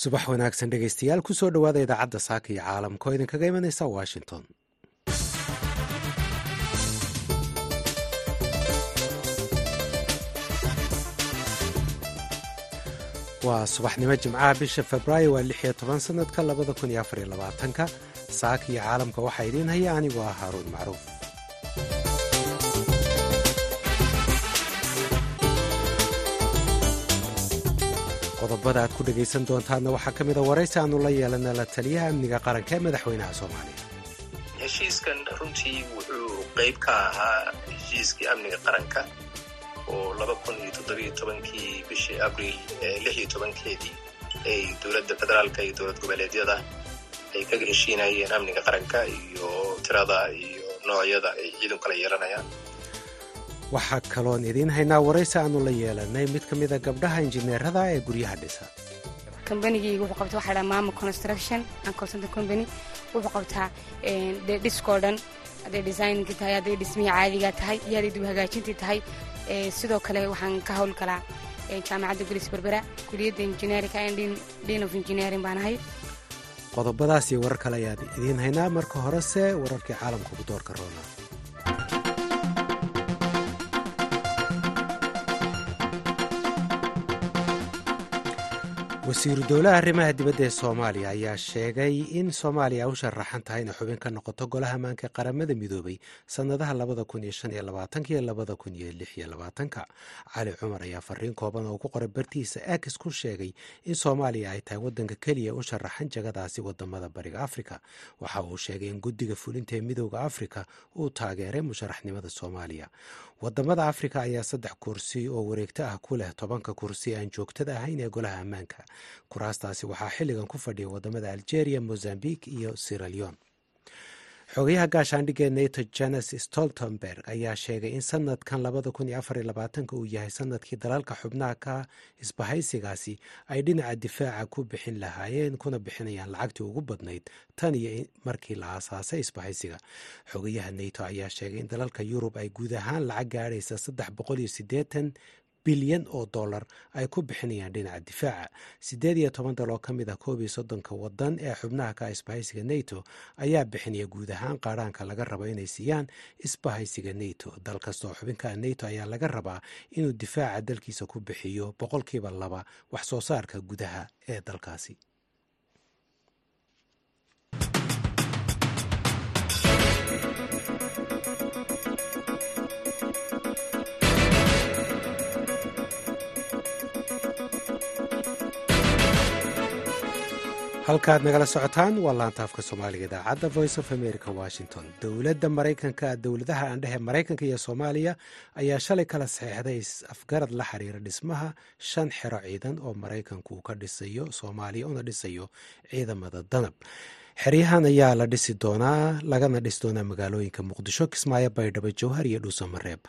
subax wanaagsan dhegaystayaal ku soo dhowaada idaacadda saaka iyo caalamka oo idinkaga imanaysa washington. Waa subaxnimo jimcaha bisha febraayo waa lix iyo toban sanadka labada kun iyo afariyo labaatanka. Saaka iyo caalamka waxaa idiin haya anigoo ah haaruun macruuf qodobada aad ku dhegaysan doontaadna waxaa ka mida waraysi aanu la yeelana la taliyaha amniga qaranka ee madaxweynaha soomaaliya. Heshiiskan runtii wuxuu qayb ka ahaa heshiiskii amniga qaranka oo laba kun iyo toddobiyo tobankii bishii iyo tobankeedii ay dowladda federaalka iyo dowlad goboleedyada ay kaga heshiinayeen amniga qaranka iyo tirada iyo noocyada ay ciidan kala yeelanayaan waxaa kaloon idiin haynaa waraysi aanu la yeelanay mid ka mida gabdhaha injineerada ee guryaha dhisa kambanigayga wuxuu qabta waxa dhaa mama construction and consultant company. Wuxuu qabtaa dee dhiskoo dhan hadday designkii tahay hadday dhismihii caadiga tahay iyo hadday dib hagaajintii tahay. Sidoo kale waxaan ka hawl galaa jaamacadda gulis berbera kuliyadda engineerinka dean of engineering baan ahay. Qodobadaas iyo warar kale ayaad idiin haynaa. Marka horese wararkii caalamka ugu doorka roona wasiiru dowlaha arrimaha dibadda ee soomaaliya ayaa sheegay in soomaaliya u sharaxan tahay inay xubin ka noqoto golaha ammaanka ee qaramada midoobay sannadaha labada kun iyo shan iyo labaatanka iyo labada kun iyo lix iyo labaatanka. Cali cumar ayaa fariin kooban oo ku qoray bartiisa ax ku sheegay in soomaaliya ay tahay waddanka keliya u sharaxan jagadaasi waddamada bariga afrika. Waxa uu sheegay in guddiga fulinta ee midooda afrika uu taageeray musharaxnimada soomaaliya waddamada afrika ayaa saddex kursi oo wareegto ah ku leh tobanka kursi aan joogtada ahayn ee golaha ammaanka. Kuraastaasi waxaa xilligan ku fadhiya waddamada algeria mozambique iyo siraleon xogayaha gaashaandhigga ee nato janes stoltenberg ayaa sheegay in sanadkan uu yahay sannadkii dalalka xubnaha ka isbahaysigaasi ay dhinaca difaaca ku bixin lahaayeen kuna bixinayaan lacagtii ugu badnayd tan iyo markii la aasaasay isbahaysiga. Xogayaha nato ayaa sheegay in dalalka yurub ay guud ahaan lacag gaadhaysa bilyan oo dollar ay ku bixinayaan dhinaca difaaca. Siddeed iyo toban dal oo ka mid ah koob iyo soddonka waddan ee xubnaha ka isbahaysiga nato ayaa bixinaya guud ahaan qaadhaanka laga rabo inay siiyaan isbahaysiga nato. Dal kastaoo xubinka nato ayaa laga rabaa inuu difaaca dalkiisa ku bixiyo boqolkiiba laba wax soo saarka gudaha ee dalkaasi halkaad nagala socotaan waa laanta afka soomaaliga idaacadda voice of america washington. Dowladda maraykanka dowladaha aandhehe maraykanka iyo soomaaliya ayaa shalay kala saxeexday is-afgarad la xiriira dhismaha shan xero ciidan oo maraykanku ka dhisayo soomaaliya una dhisayo ciidamada danab xeryahan ayaa la dhisi doonaa lagana dhisi doonaa magaalooyinka muqdisho kismaayo baydhabo jowhar iyo dhuuso mareeb.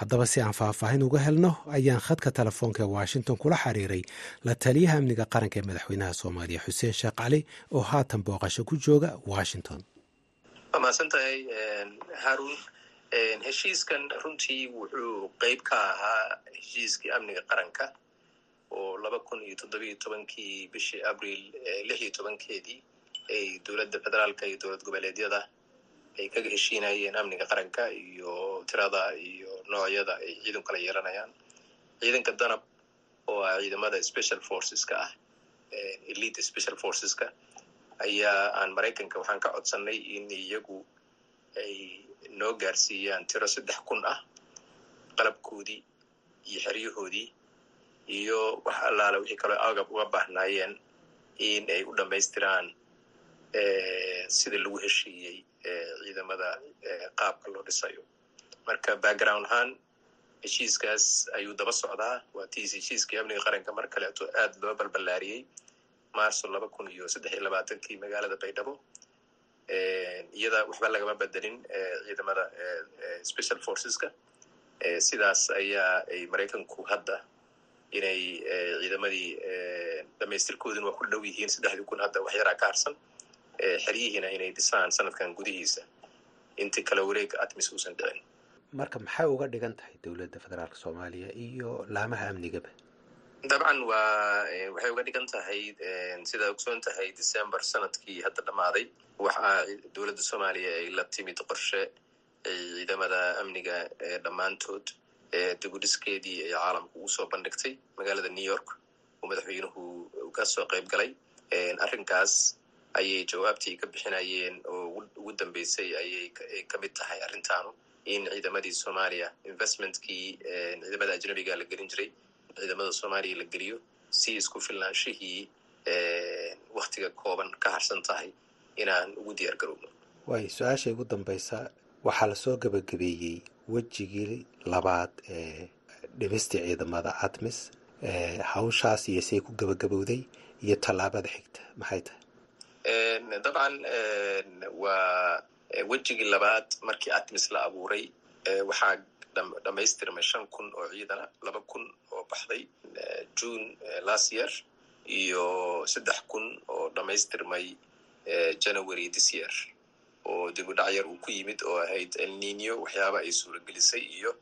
Haddaba si aan faahfaahin uga helno ayaan khadka telefoonka ee washington kula xiriiray la taliyaha amniga qaranka ee madaxweynaha soomaaliya xuseen sheekh cali oo haatan booqasho ku jooga washington. Waa haarun heshiiskan runtii wuxuu qeyb ka ahaa heshiiskii amniga qaranka oo laba kun iyo toddobiyo tobankii bishii abriil lix iyo tobankeedii ay dowladda federaalka iyo dowlad goboleedyada ay kaga heshiinayeen amniga qaranka iyo tirada iyo noocyada ay ciidan kala yeelanayaan. Ciidanka danab oo ah ciidamada special forceska ah elite special forceska ayaa aan maraykanka waxaan ka codsanay in iyagu ay noo gaarsiiyaan tiro saddex kun ah qalabkoodii iyo xeryahoodii iyo wax allaale wixii kaloo agab uga baahnaayeen in ay u dhammaystiraan sida lagu heshiiyey ciidamada qaabka loo dhisayo. Marka background ahaan heshiiskaas ayuu daba socdaa. Waa tiis heshiiskii amniga qaranka mar kaleeto aad loo balballaariyey marso laba kun iyo saddex iyo labaatankii magaalada baydhabo. Iyada waxba lagama bedelin ciidamada special forceska. Sidaas ayaa ay maraykanku hadda inay ciidamadii dhamaystirkoodin waa ku dhow yihiin saddexdii kun hadda wax yaraa ka harsan xeryihiina inay dhisaan sanadkan gudihiisa. Intii kale wareega atmis uusan dhicin marka maxay uga dhigan tahay dowladda federaalk soomaaliya iyo laamaha amnigaba dabcan waa waxay uga dhigan tahay sidaa ogsoon tahay december sannadkii hadda dhammaaday. Waxaa dowladda soomaaliya ay la timid qorshe ciidamada amniga dhammaantood degudhiskeedii ay caalamka ugu soo bandhigtay magaalada new york. Oo madaxweynuhu ka soo qayb galay arrinkaas ayay jawaabtii ka bixinayeen oo ugu dambeysay ayay ka mid tahay arrintaanu. In ciidamadii soomaaliya investmentkii ciidamada ajnabiga la gelin jiray ciidamada soomaaliya la geliyo si isku filnaanshihii waktiga kooban ka harsan tahay inaan ugu diyaar garowno. Waay su'aasha ugu dambaysa waxaa la soo gabagabeeyey wejigii labaad ee dhimistii ciidamada atmis hawshaas iyo say ku gabagabowday iyo tallaabada xigta. Maxay tahay dabcan waa wejigii labaad markii atmis la abuuray waxaa dhamaystirmay shan kun oo ciidana laba kun oo baxday june last year iyo saddex kun oo dhamaystirmay january this year. Oo dib u dhac yar uu ku yimid oo ahayd elnino waxyaaba ay suuragelisay iyo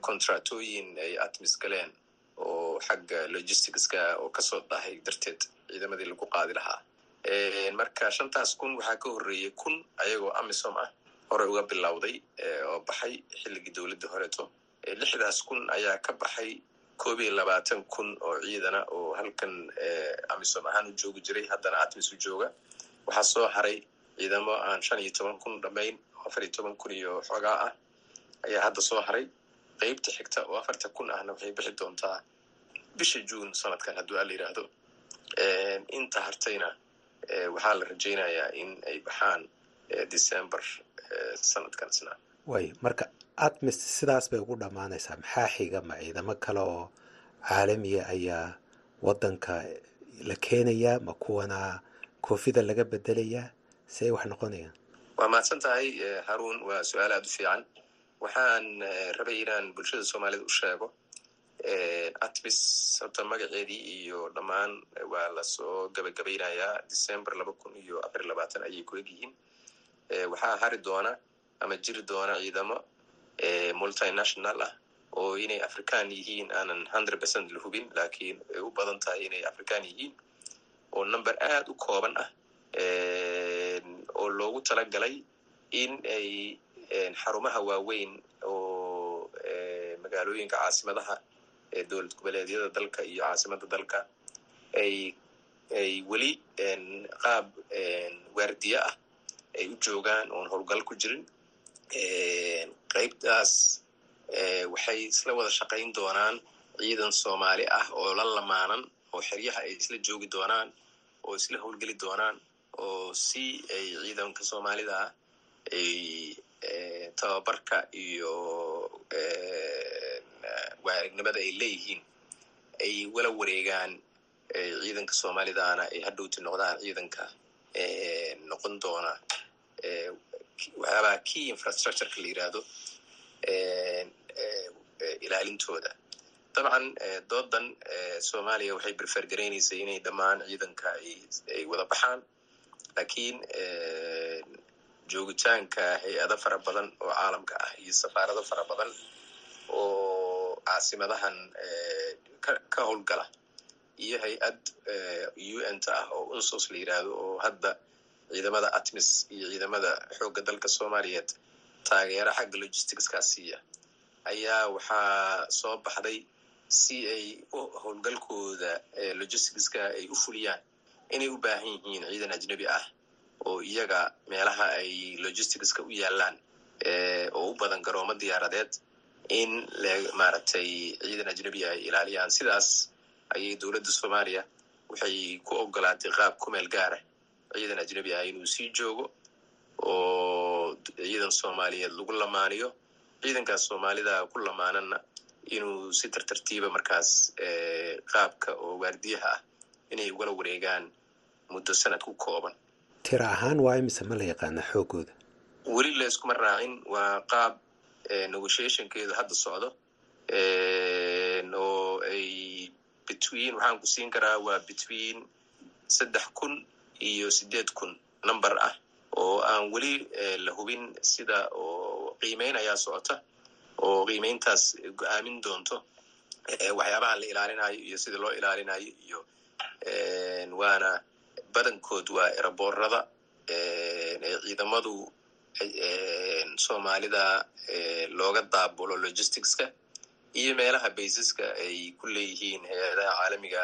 contractooyin ay atmis galeen oo xagga logisticska oo ka soo dahay darteed ciidamadii lagu qaadi lahaa marka shantaas kun waxaa ka horreeyey kun ayagoo amisom ah horey uga bilowday oo baxay xilligii dowladda horeto. Lixdaas kun ayaa ka baxay koob iyo labaatan kun oo ciidana oo halkan amisom ahaan u joogi jiray. Haddana atmis u jooga. Waxaa soo haray ciidamo aan shan iyo toban kun dhamayn oo afar iyo toban kun iyo xoogaa ah ayaa hadda soo haray. Qeybta xigta oo afarta kun ahna waxay bixi doontaa bisha june sanadkan hadduu ala yidhaahdo inta hartayna waxaa la rajaynayaa in ay baxaan december sanadkan isna way marka atmis sidaas bay ugu dhammaanaysaa. Maxaa xiga ma ciidamo kale oo caalamiya ayaa waddanka la keenayaa ma kuwana koofida laga bedelayaa? Si ay wax noqonayaan. Waa mahadsan tahay haruun waa su'aal aada u fiican. Waxaan rabay inaan bulshada soomaalida u sheego atmis horta magaceedii iyo dhammaan waa la soo gabagabaynayaa december laba kun iyo afar iyo labaatan ayay ku egyihiin waxaa hari doona ama jiri doona ciidamo multinational ah oo inay african yihiin aanan hundred percent la hubin laakiin ay u badan tahay inay african yihiin oo number aada u kooban ah oo loogu talagalay in ay xarumaha waaweyn oo magaalooyinka caasimadaha ee dowlad goboleedyada dalka iyo caasimadda dalka ay ay weli qaab waardiye ah ay u joogaan oon howlgal ku jirin qaybtaas waxay isla wada shaqayn doonaan ciidan soomaali ah oo la lamaanan oo xeryaha ay isla joogi doonaan oo isla howlgeli doonaan oo si ay ciidanka soomaalida ah ay tababarka iyo waarignimada ay leeyihiin ay wala wareegaan ciidanka soomaalidaana ay hadhowti noqdaan ciidanka noqon doona waxyaabaha key infrastructureka la yidhaahdo ilaalintooda. Dabcan doodan soomaaliya waxay berfergaraynaysay inay dhammaan ciidanka ay wada baxaan lakiin joogitaanka hay'ado fara badan oo caalamka ah iyo safaarado fara badan oo caasimadahan ka howlgala iyo hay'ad un ta ah oo unsos la yidhaahdo oo hadda ciidamada atmis iyo ciidamada xoogga dalka soomaaliyeed taageera xagga logisticska siiya ayaa waxaa soo baxday si ay howlgalkooda logisticska ay u fuliyaan inay u baahan yihiin ciidan ajnebi ah oo iyaga meelaha ay logisticska u yaalaan oo u badan garoomo diyaaradeed in maaragtay ciidan ajnebi ay ilaaliyaan. Sidaas ayay dowladda soomaaliya waxay ku ogolaatay qaab kumeel gaara ciidan ajnebi ah inuu sii joogo oo ciidan soomaaliyeed lagu lamaaniyo. Ciidankaas soomaalida ku lamaanana inuu si tartartiiba markaas qaabka oo waardiyaha ah inay ugala wareegaan muddo sanad ku kooban. Tira ahaan waa imise ma la yaqaana xoogooda? Weli layskuma raacin waa qaab negotiationkeedu hadda socdo oo ay between waxaan ku siin karaa waa between saddex kun iyo sideed kun number ah oo aan weli la hubin sida oo qiimeyn ayaa socota oo qiimeyntaas go'aamin doonto waxyaabaha la ilaalinayo iyo sida loo ilaalinayo iyo waana badankood waa eraboorada ciidamadu soomaalida looga daabulo logisticska iyo meelaha baysaska ay ku leeyihiin hay'adaha caalamiga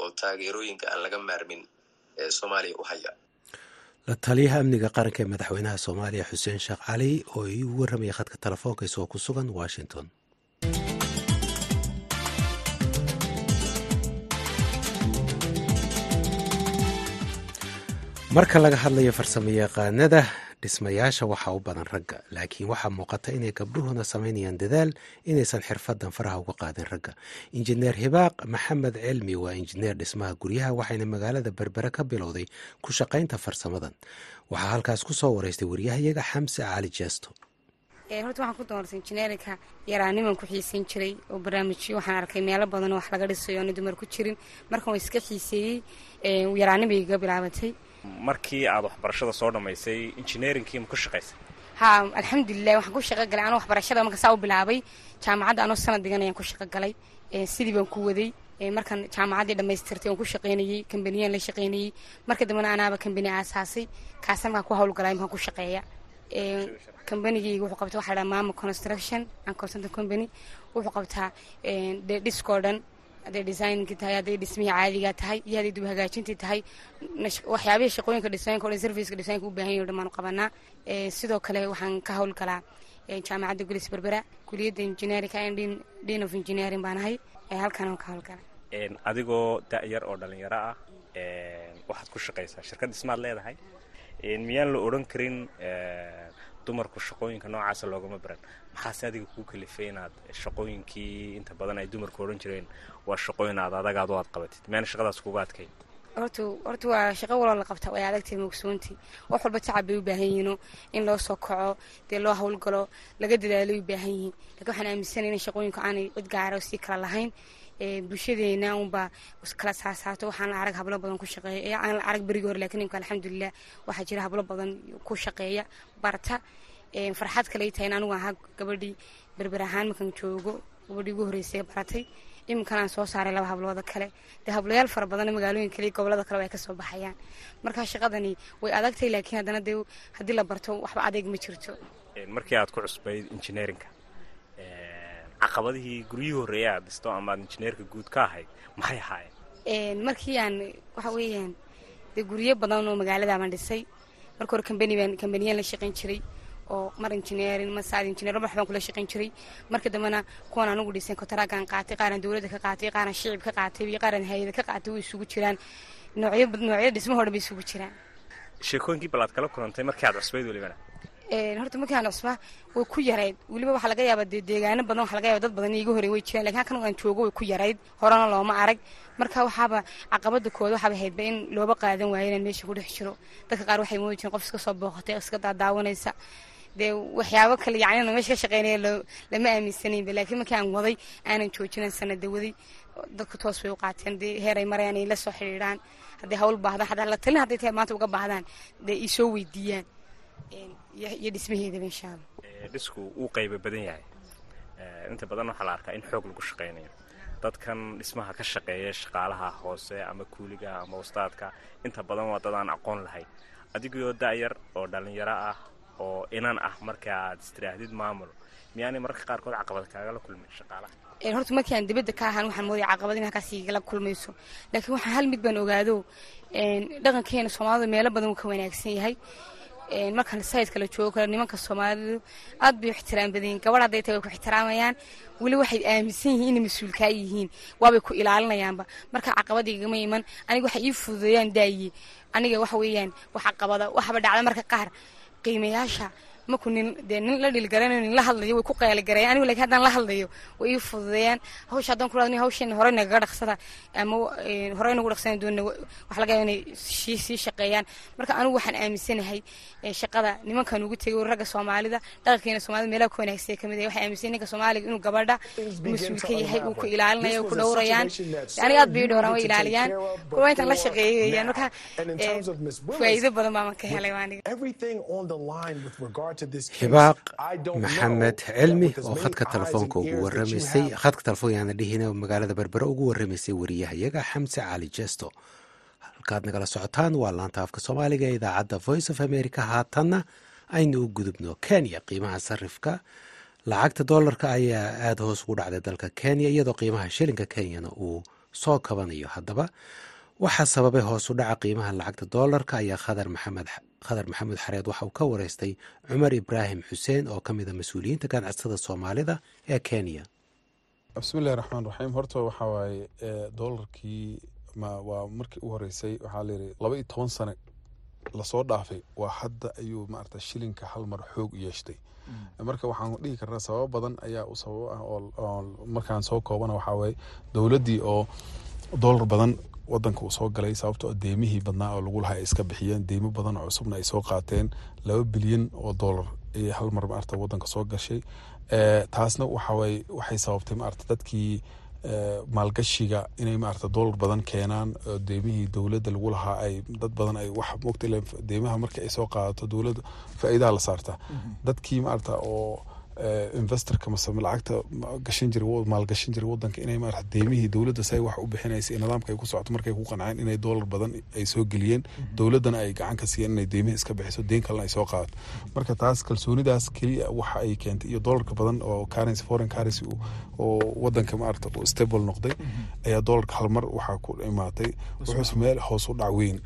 oo taageerooyinka aan laga maarmin ee soomaaliya u haya. La taliyaha amniga qaranka ee madaxweynaha soomaaliya xuseen sheekh cali oo ii u warramaya khadka telefoonka isagoo ku sugan washington. Marka laga hadlayo farsamo yaqaanada dhismayaasha waxaa u badan ragga laakiin waxaa muuqata inay gabdhuhuna samaynayaan dadaal inaysan xirfadan faraha uga qaadin ragga. Injineer hibaaq maxamed cilmi waa injineer dhismaha guryaha waxayna magaalada berbere ka bilowday ku shaqaynta farsamadan. Waxaa halkaas ku soo wareystay waryahayaga xamse cali jeesto horta waxaan ku doortay injineerinka yaraaniman ku xiiseyn jiray oo barnaamijyo waxaan arkay meelo badan oo wax laga dhisayo oona dumar ku jirin. Markan waa iska xiiseeyey yaraanimay iga bilaabatay markii aad waxbarashada soo dhammaysay injineerinkii ma ku shaqaysay? Ha alxamdulilah waxaan ku shaqo galay. Anoo waxbarashada marka saa u bilaabay jaamacadda anoo sanad digan ayaan ku shaqo galay. Sidii baan ku waday. Markaan jaamacaddii dhammaystirtay waan ku shaqaynayey kambaniyaan la shaqaynayey marka dambena anaaba kambani aasaasay. Kaasa markaa ku hawlgalay markaan ku shaqeeya. Kambanigayga wuxuu qabta waxa dhaha mama construction and consultant company. Wuxuu qabtaa dhiskoo dhan hadday designkii tahay hadday dhismihii caadiga tahay iyo hadday dib hagaajintii tahay waxyaabihii shaqooyinka dhisooyinka o dhan serviceka dhisooyinka u baahan yahi o dhan baanu qabanaa sidoo kale waxaan ka howlgalaa jaamacadda gulis berbera kuliyadda engineerinka dean of engineering baan ahay. Halkaan ka howlgala adigoo da-yar oo dhalinyaro ah waxaad ku shaqaysaa shirkad dhismaad leedahay. Miyaan la odhan karin dumarku shaqooyinka noocaasa loogama baran. Maxaase adiga kuu kalifay inaad shaqooyinkii inta badan ay dumarku odhan jireen waa shaqooyin aad adagaad aad qabatid miyaan shaqadaas kuga adkay horta waa shaqo waloo la qabta way adagtahay mogsoontii wax walba tacab bay u baahan yihiino in loo soo kaco dee loo howlgalo laga dadaalay u baahan yihiin laakiin waxaan aaminsanay in shaqooyinku aanay cid gaara sii kala lahayn bulshadeena unbaa kala saasaato waxaan la arag hablo badan ku shaqeeya aan la arag berigii hore laakiin imka alxamdulilah waxaa jira hablo badan ku shaqeeya barta farxad kaley tahay in anigu ahaa gabadhii berber ahaan markaan joogo gabadhii ugu horreysay baratay iminkan aan soo saaray laba hablooda kale. Dee hablayaal fara badan magaalooyin kale gobollada kale way ka soo baxayaan. Marka shaqadani way adagtahay laakiin haddana dee haddii la barto waxba adeeg ma jirto. Markii aad ku cusbayd engineerinka caqabadihii guryihii horreeya aad dhisto ama aad injineerka guud ka ahayd maxay ahaayeen? Markii aan waxa weeyaan dee guryo badan oo magaaladaabaan dhisay. Marka hore kambani baan kambaniyaan la shaqayn jiray oo mar injineerin mar saad injineer wax baan kula shaqayn jiray. Marka dambena kuwan anigu dhisay kotaraagaan qaatay qaaraan dowladda ka qaatay qaaraan shicib ka qaatay iyo qaaraan hay'ada ka qaatay way isugu jiraan. Noocyo noocyada dhismaho dhan bay isugu jiraan. Sheekooyinkii bal aad kala kulantay markii aad cusbayd welibana? Horta markii aan cusbaa way ku yarayd. Weliba waxaa laga yaaba dee deegaano badan waxa laga yaba dad badan iiga horey way jiraan. Lakin halkan aan joogo way ku yarayd. Horena looma arag. Marka waxaaba caqabada kooda waxaaba haydba in looba qaadan waayo inaan meesha ku dhex jiro. Dadka qaar waxay moodi jireen qof iska soo booqatay iska daadaawanaysa dee waxyaabo kale yacnina meesha ka shaqeynaya lama aaminsanayba laakiin markii aan waday aanan joojinan sanada waday. Dadku toos bay u qaateen. Dee heer ay marayaan ay la soo xidhiidhaan hadday hawl baahdaan xataa la talin hadday tahay maanta uga baahdaan dee ii soo weydiiyaan. Iyo dhismaheedaba insha allah dhisku wuu qayba badan yahay. Inta badan waxaa la arkaa in xoog lagu shaqaynayo dadkan dhismaha ka shaqeeya shaqaalaha hoose ama kuuliga ama wastaadka inta badan waa dad aan aqoon lahayn adigoo da-yar oo dhalinyaro ah oo inan ah marka aad istidhaahdid maamulo miyaanay mararka qaarkood caqabad kaagala kulmin shaqaalaha horta markii aan dibadda ka ahaan waxaan moodaya caqabad in halkaas igala kulmayso. Laakiin waxaan hal mid baan ogaado dhaqankeena soomaalida meelo badan wuu ka wanaagsan yahay. Markaan sayidka la joogo kale nimanka soomaalidu aad bay ixtiraam badan yihiin gabadh hadday tahay way ku ixtiraamayaan weli waxay aaminsan yihiin inay mas'uulkaa yihiin. Waabay ku ilaalinayaanba. Marka caqabada igama iman aniga waxay ii fududeeyaan daaye aniga waxa weeyaan wax caqabada waxaba dhacda marka qaar qiimayaasha maku nin dee nin la dhilgaranayo nin la hadlayo way ku qeeligareeyaan anigu laakiin haddaan la hadlayo way ii fududeeyaan hawsha haddaan kula hawshan horey nagaga dhaqsada ama horey nagu dhaqsana doona waxa laga yaaba inay sii sii shaqeeyaan. Marka anigu waxaan aaminsanahay shaqada nimankan ugu tegay ragga soomaalida dhaqankeena soomaalida meelaha ku wanaagsan ka mid ah waxay aaminsan ninka soomaaliga inuu gabadha mas'uul ka yahay uu ku ilaalinayo ku dhowrayaan. aniga aad bay dhowraan way ilaaliyaan kuwa intan la shaqeeyay weeyaan marka faa'iido badan baa man ka helay aniga xibaaq maxamed cilmi oo khadka telefoonka ugu waramaysay khadka telefoon yaana dhihina magaalada berbere ugu waramaysay wariyahayaga xamse cali jesto halkaad nagala socotaan waa laanta afka soomaaliga ee idaacadda voice of america. Haatanna aynu u gudubno kenya. Qiimaha sarifka lacagta doolarka ayaa aada hoos ugu dhacday dalka kenya iyadoo qiimaha shilinka kenyana uu soo kabanayo. Haddaba waxaa sababay hoos u dhaca qiimaha lacagta doolarka ayaa khadar maxamed khadar maxamuud xareed waxa uu ka wareystay cumar ibraahim xuseen oo ka mida mas'uuliyiinta ganacsatada soomaalida ee kenya. Bismillahi raxmaan raxiim horta waxaa waaye doolarkii waa markii u horeysay waxaa layidhi laba iyo toban sane la soo dhaafay. Waa hadda ayuu maarata shilinka hal mar xoog u yeeshtay marka waxaan dhihi karnaa sababo badan ayaa u sababo ah oo markaan soo koobana waxaa waaye dowladdii oo doolar badan wadanka uu soo galay sababtoo deemihii badnaa oo lagu lahaa ay iska bixiyeen deymo badan oo cusubna ay soo qaateen laba bilyan oo doolar ayay hal mar maarata wadanka soo gashay. Taasna waxawaaye waxay sababtay maarata dadkii maalgashiga inay maarata doolar badan keenaan deemihii dowladda lagu lahaa ay dad badan ay wax mogta deymaha markii ay soo qaadato dowladda faa'iidaha la saarta. Dadkii maarata oo investorka mase lacagta gashan jira maalgashan jira wadanka inay maarata deemihii dowladda say wax u bixinaysa nidaamka ay ku socoto markay ku qanceen inay doolar badan ay soo geliyeen dowladdana ay gacan ka siiyeen inay deemihi iska bixiso deen kalena ay soo qaadato. Marka taas kalsoonidaas keliya waxa ay keentay iyo doolarka badan oo currency foreign currency oo wadanka maarata uu stable noqday ayaa doolarka hal mar waxaa ku imaatay wuxuuse meel hoos u dhac weyn.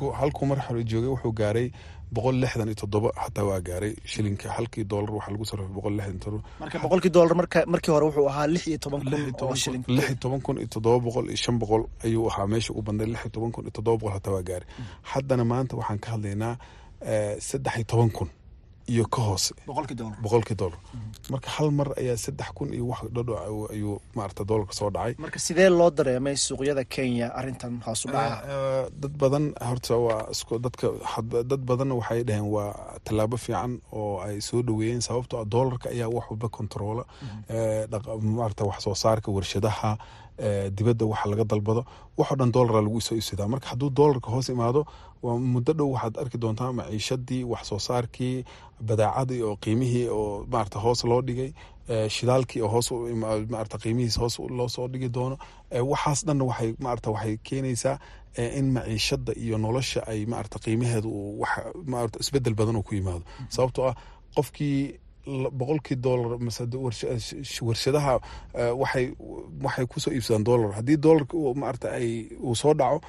U halkuu mar hore joogay wuxuu gaaray boqol lixdan iyo toddoba xataa waa gaaray shilinka halkii doolar waxaa lagu sarrafay boqol lixdan toddoba marka boqolkii doolar marka markii hore wuxuu ahaa lix iyo toban kun oo shilin. lix iyo toban kun iyo toddoba boqol iyo shan boqol ayuu ahaa meesha u banday lix iyo toban kun iyo toddoba boqol xataa waa gaaray. Haddana maanta waxaan ka hadlaynaa saddex iyo toban kun iyo ka hoose boqolkii doolar marka hal mar ayaa saddex kun iyo wax dhadho ayuu maarata doolarka soo dhacay. Marka sidee loo dareemay suuqyada kenya arrintan hoos u dhaca? Dad badan horta waa isku dadka dad badan waxay dhaheen waa tallaabo fiican oo ay soo dhaweeyeen sababtoo ah doolarka ayaa wax walba controola maarata wax soo saarka warshadaha dibadda waxa laga dalbado waxoo dhan doolara lagu soo iibsadaa marka hadduu doolarka hoos imaado muddo dhow waxaad arki doontaa maciishadii wax soo saarkii badaacadii oo qiimihii oo maarata hoos loo dhigay shidaalkii oo hoos maarata qiimihiis hoos loo soo dhigi doono. Waxaas dhanna waxay maarata waxay keenaysaa in maciishada iyo nolosha ay maarata qiimaheedu wax maarata isbeddel badan uu ku yimaado. Sababtoo ah qofkii boqolkii doolar mase warshadaha waxay waxay ku soo iibsadaan doolar haddii doolarka maarata ay uu soo dhaco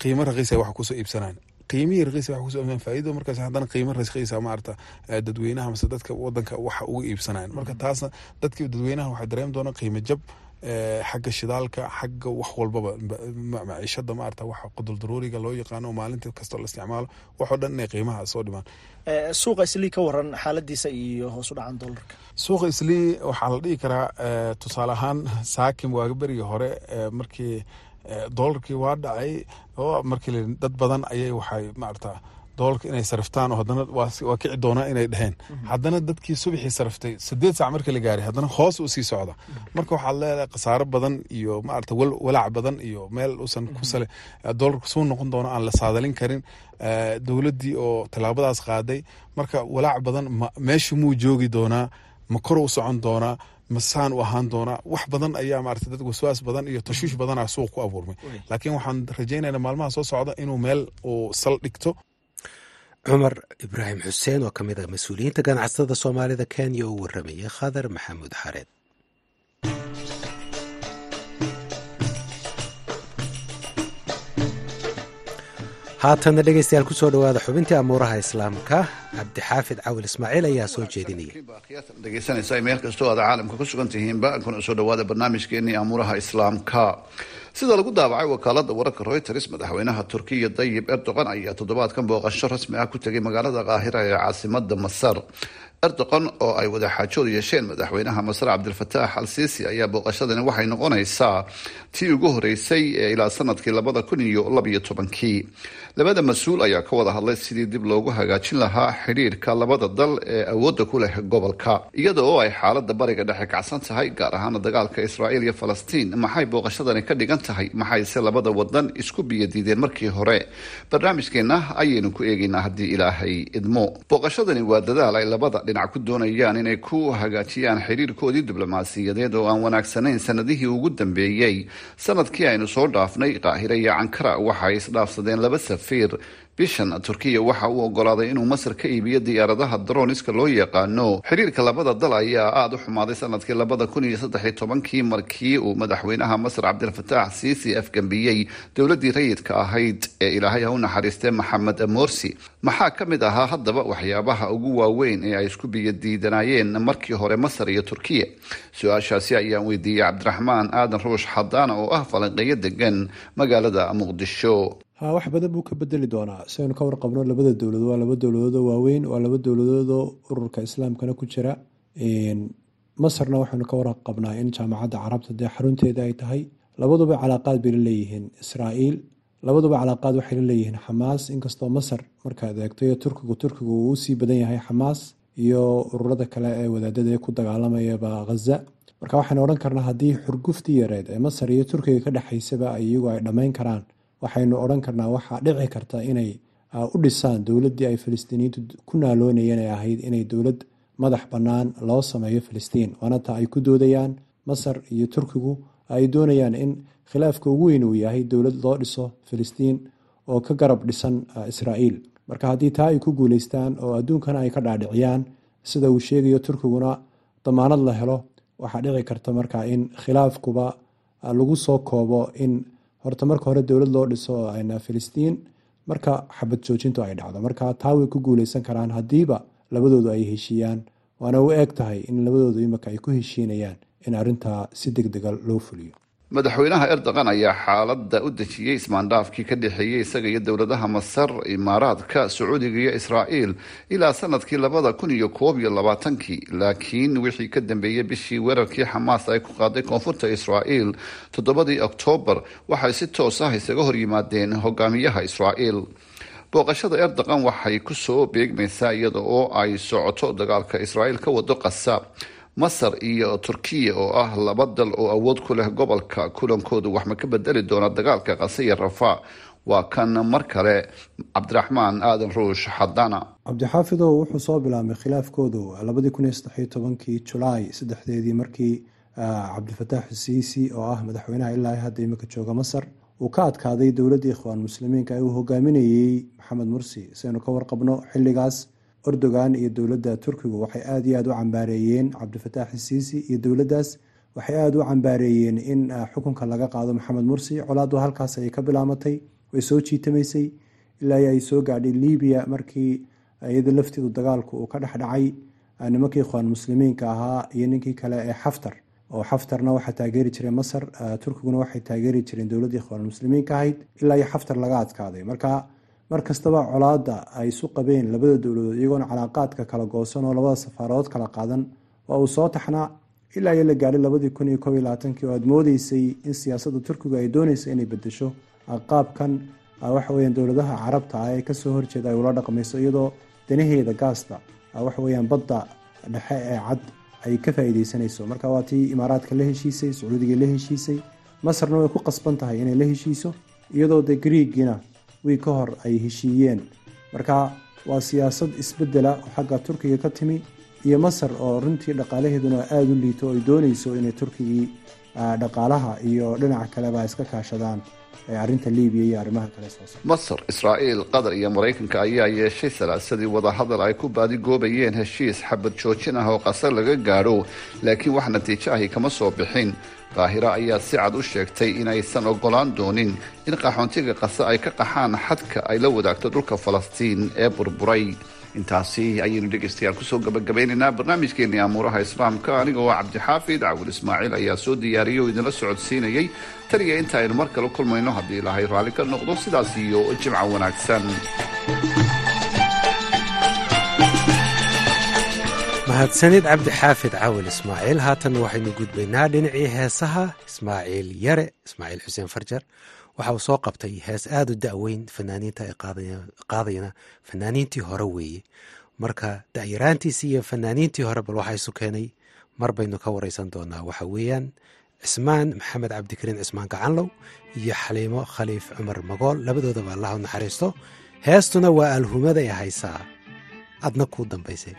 qiimo raqiisa wax ku soo iibsanaan. Qiimihii raqiisa wax ku soo iibsanaan. Faa'iido markaas haddana qiimo raqiisa maarata dadweynaha mase dadka wadanka waxa uga iibsanaan. Marka taasna dadkii dadweynaha waxay dareemi doonaan qiimo jab xagga shidaalka xagga wax walbaba maciishada maarata waxa qudul daruuriga loo yaqaano maalinta kastoo la isticmaalo waxoo dhan inay qiimaha soo dhimaan. Suuqa islii ka waran xaaladiisa iyo hoos u dhacan doolarka suuqa islii waxaa la dhihi karaa tusaale ahaan saakim waaga berigii hore markii doolarkii waa dhacay markii dad badan ayay waxay maarata doolarka inay sariftaan oo haddana waa kici doonaa inay dheheen haddana dadkii subaxii sariftay sideed saac marka la gaaray haddana hoos uu sii socda. Marka waxaad leedahay khasaaro badan iyo maarata walaac badan iyo meel usan ku sale doolarku suu noqon doono aan la saadalin karin dowladdii oo tallaabadaas qaaday. Marka walaac badan meeshu muu joogi doonaa ma kor u socon doonaa masaan u ahaan doonaa wax badan ayaa maarata dad waswaas badan iyo tashiish badana suuq ku abuurmay. Laakiin waxaan rajaynaynaa maalmaha soo socda inuu meel uu sal dhigto cumar ibraahim xuseen oo ka mid ah mas'uuliyiinta ganacsatada soomaalida kenya oo warramayay khadar maxamuud xareed. Haatana dhegeystayaal ku soo dhawaada xubintii amuuraha islaamka cabdixaafid cawil ismaaciil ayaa soo jeedinaya dhegeysanaysa meel kastoo aad caalamka ku sugan tihiinba kuna soo dhawaada barnaamijkeenii amuuraha islaamka sida lagu daabacay wakaalada wararka reuters madaxweynaha turkiya dayib erdogan ayaa toddobaadkan booqasho rasmi ah ku tegay magaalada qaahira ee caasimada masar erdoqon oo ay wadaxaajood yeesheen madaxweynaha masar cabdilfataax al siisi ayaa booqashadani waxay noqonaysaa tii ugu horeysay ee ilaa sannadkii labada kun iyo labiyo tobankii. Labada mas'uul ayaa ka wada hadlay sidii dib loogu hagaajin lahaa xidhiirka labada dal ee awoodda ku leh gobolka. Iyada oo ay xaalada bariga dhexe kacsan tahay gaar ahaana dagaalka israa'iil iyo falastiin maxay booqashadani ka dhigan tahay? Maxayse labada wadan isku biyadiideen markii hore? Barnaamijkeena ayaynu ku eegaynaa haddii ilaahay idmo. Booqashadani waa dadaal ay labada dhinac ku doonayaan inay ku hagaajiyaan xiriirkoodii diblomaasiyadeed oo aan wanaagsanayn sanadihii ugu dambeeyey sannadkii aynu soo dhaafnay qaahire iyo cankara waxaay isdhaafsadeen laba safiir bishan turkiya waxa uu ogolaaday inuu masar ka iibiyo diyaaradaha droniska loo yaqaano. Xiriirka labada dal ayaa aada u xumaaday sannadkii labada kun iyo saddexiy tobankii markii uu madaxweynaha masar cabdilfataax siisi afgambiyey dowladii rayidka ahayd ee ilaahay ha u naxariistay maxamed morsi. Maxaa ka mid ahaa haddaba waxyaabaha ugu waaweyn ee ay isku biyadiidanayeen markii hore masar iyo turkiya? Su'aashaasi ayaan weydiiyey cabdiraxmaan aadan ruush xadaana oo ah falanqeeyo degan magaalada muqdisho wax badan buu ka bedeli doonaa. Si aynu ka warqabno labada dowladood waa laba dowladoodoo waaweyn waa laba dowladoodoo ururka islaamkana ku jira. Masarna waxaynu ka warqabnaa in jaamacadda carabta dee xarunteeda ay tahay. Labaduba calaaqaad bay la leeyihiin israa'iil. Labaduba calaaqaad waxay la leeyihiin xamaas. Inkastoo masar markaad eegto iyo turkigu turkigu uu u sii badan yahay xamaas iyo ururada kale ee wadaadada ku dagaalamayaba ghaza marka waxaynu odhan karnaa haddii xurguftii yareed ee masar iyo turkiga ka dhexaysaba iyagu ay dhammayn karaan waxaynu odhan karnaa waxaa dhici karta inay u dhisaan dowladdii ay filistiiniyiintu ku naaloonayeen ay ahayd inay dowlad madax bannaan loo sameeyo filistiin. Waana taa ay ku doodayaan masar iyo turkigu ay doonayaan in khilaafka ugu weyn uu yahay dowlad loo dhiso filistiin oo ka garab dhisan israa'iil. Marka haddii taa ay ku guuleystaan oo adduunkana ay ka dhaadhiciyaan sida uu sheegayo turkiguna damaanad la helo waxaa dhici karta marka in khilaafkuba lagu soo koobo in horta marka hore dowlad loo dhiso filistiin marka xabad joojintu ay dhacdo. Marka taa way ku guuleysan karaan haddiiba labadoodu ay heshiiyaan. Waana u eeg tahay in labadoodu imika ay ku heshiinayaan in arrintaa si deg dega loo fuliyo madaxweynaha erdogan ayaa xaalada u dejiyey ismaandhaafkii ka dhexeeyey isaga iyo dowladaha masar imaaraadka sacuudiga iyo israa'iil ilaa sannadkii labada kun iyo koob iyo labaatankii. Laakiin wixii ka dambeeyey bishii weerarkii xamaas ay ku qaaday koonfurta israa'iil toddobadii oktoobar waxay si toos ah isaga hor yimaadeen hogaamiyaha israa'iil. Booqashada erdogan waxay ku soo beegmaysaa iyada oo ay socoto dagaalka israa'iil ka wado qasa masar iyo turkiya oo ah laba dal oo awood ku leh gobolka kulankoodu wax ma ka bedeli doona dagaalka qase iyo rafa waa kan mar kale cabdiraxmaan aadan ruush xadana. Cabdixaafidow wuxuu soo bilaabmay khilaafkoodu labadii kun iyo saddexiyo tobankii julaay saddexdeedii markii cabdifataax siisi oo ah madaxweynaha ilaa hadda imika jooga masar uu ka adkaaday dowladda ikhwaan muslimiinka ee uu hogaaminayey maxamed mursi. Siaynu ka warqabno xilligaas erdogan iyo dowladda turkigu waxay aada iyo aada u cambaareeyeen cabdifataax siisi iyo dowladdaas. Waxay aada u cambaareeyeen in xukunka laga qaado maxamed mursi colaadu halkaas ayay ka bilaamatay way soo jiitamaysay ilaa ay soo gaadhay libiya markii iyada lafteedu dagaalku uu ka dhexdhacay nimankii ikhwaan muslimiinka ahaa iyo ninkii kale ee xaftar oo xaftarna waxaa taageeri jiray masar. Turkiguna waxay taageeri jireen dowladdii ikhwaan muslimiinka ahayd ilaa iyo xaftar laga adkaaday. Marka mar kastaba colaada ay isu qabeen labada dowladood iyagoona calaaqaadka kala goosan oo labada safaarood kala qaadan waa uu soo taxnaa ilaa iyo la gaadhay labadii kun iyo kob iyo labaatankii oo aada moodeysay in siyaasadda turkigu ay dooneysa inay bedesho qaabkan waxaweyaan dowladaha carabta ah ee ka soo horjeeda ay ula dhaqmayso iyadoo danaheeda gaasta waxaweyaan badda dhexe ee cad ay ka faa-iideysanayso. Marka waa tii imaaraadka la heshiisay sacuudiga la heshiisay masarna way ku qasban tahay inay la heshiiso iyadoo de griigina wiig ka hor ay heshiiyeen. Marka waa siyaasad isbedela oo xagga turkiga ka timi iyo masar oo runtii dhaqaalaheeduna aada u liito ay dooneyso inay turkigii dhaqaalaha iyo dhinaca kaleba iska kaashadaan arrinta libiya iyo arrimaha kale soo masar israa'iil qatar iyo maraykanka ayaa yeeshay salaasadii wadahadal ay ku baadigoobayeen heshiis xabad joojin ah oo qasar laga gaadho laakiin wax natiijo ahi kama soo bixin. Qaahira ayaa si cad u sheegtay inaysan ogolaan doonin in qaxoontiga qase ay ka qaxaan xadka ay la wadaagto dhulka falastiin ee burburay intaasi ayaynu dhegaystayaal ku soo gabagabaynaynaa barnaamijkeenii amuuraha islaamka. Aniga oo cabdixaafid cawil ismaaciil ayaa soo diyaariyay oo idinla socodsiinayay taniya inta aynu mar kale kulmayno. Haddii ilaahay raalli ka noqdo sidaas iyo jimca wanaagsan. Mahadsanid cabdixaafid caawil ismaaciil. Haatan waxaynu gudbaynaa dhinacii heesaha ismaaciil yare ismaaciil xuseen farjar waxa uu soo qabtay hees aada u da-weyn fanaaniinta ay qaadayana fanaaniintii hore weeye. Marka da-yaraantiisii iyo fanaaniintii hore bal waxaa isu keenay mar baynu ka wareysan doonaa. Waxa weeyaan cismaan maxamed cabdikariin cismaan gacanlow iyo xaliimo khaliif cumar magool labadoodaba allah u naxariisto. Heestuna waa alhumaday haysaa. Adna kuu dambaysay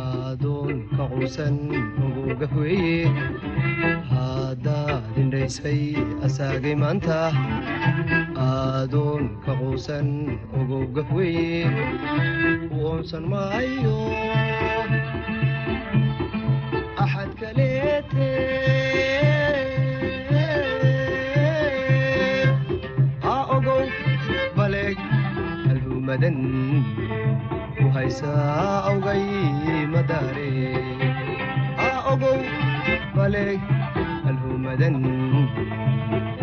aadoon ka quusan ogoga weeye haddaad indhaysay asaagay maanta aadoon ka quusan ogoga weeye uunsan maayo axad kaleete ha ogow baleeg alhumadan awgay madaare ha ogow baleeg alhumadan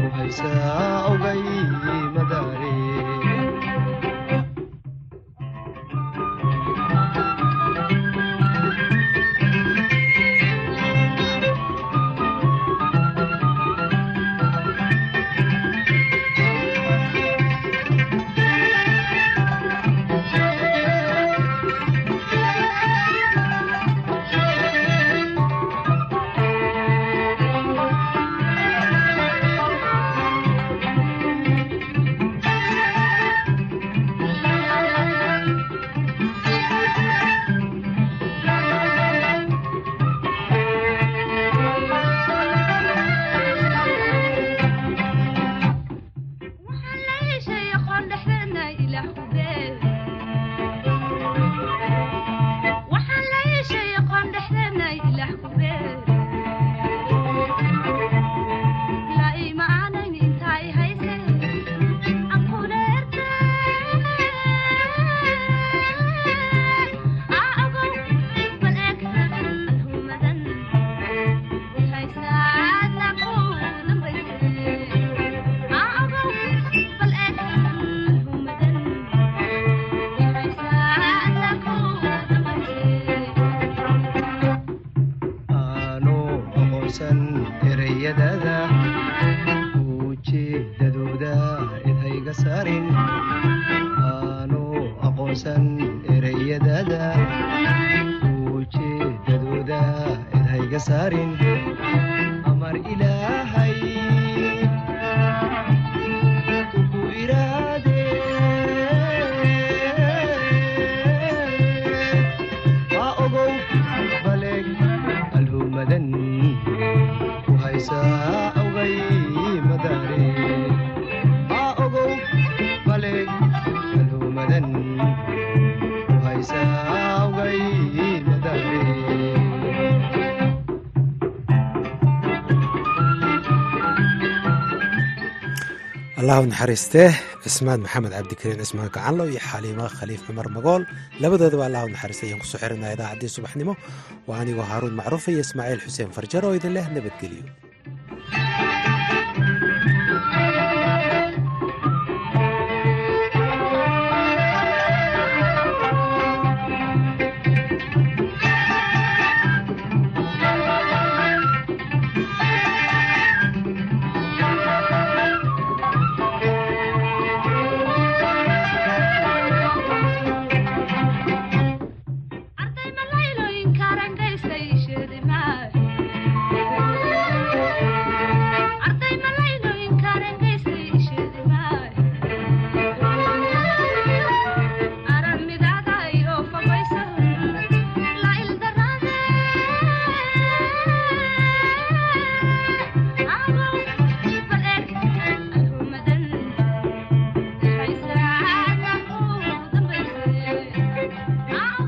u haysaa awgay aysan ereyadada ujeedadooda edhayga saarin. Allahu naxariistee cismaan maxamed cabdikariin cismaan gacanlo iyo xaliimo khaliif cumar magool. Labadoodaba allahu naxariistay ayaan ku soo xirinaa idaacaddii subaxnimo. Waa anigoo haaruun macruuf iyo ismaaciil xuseen farjar oo idin leh nabadgelyo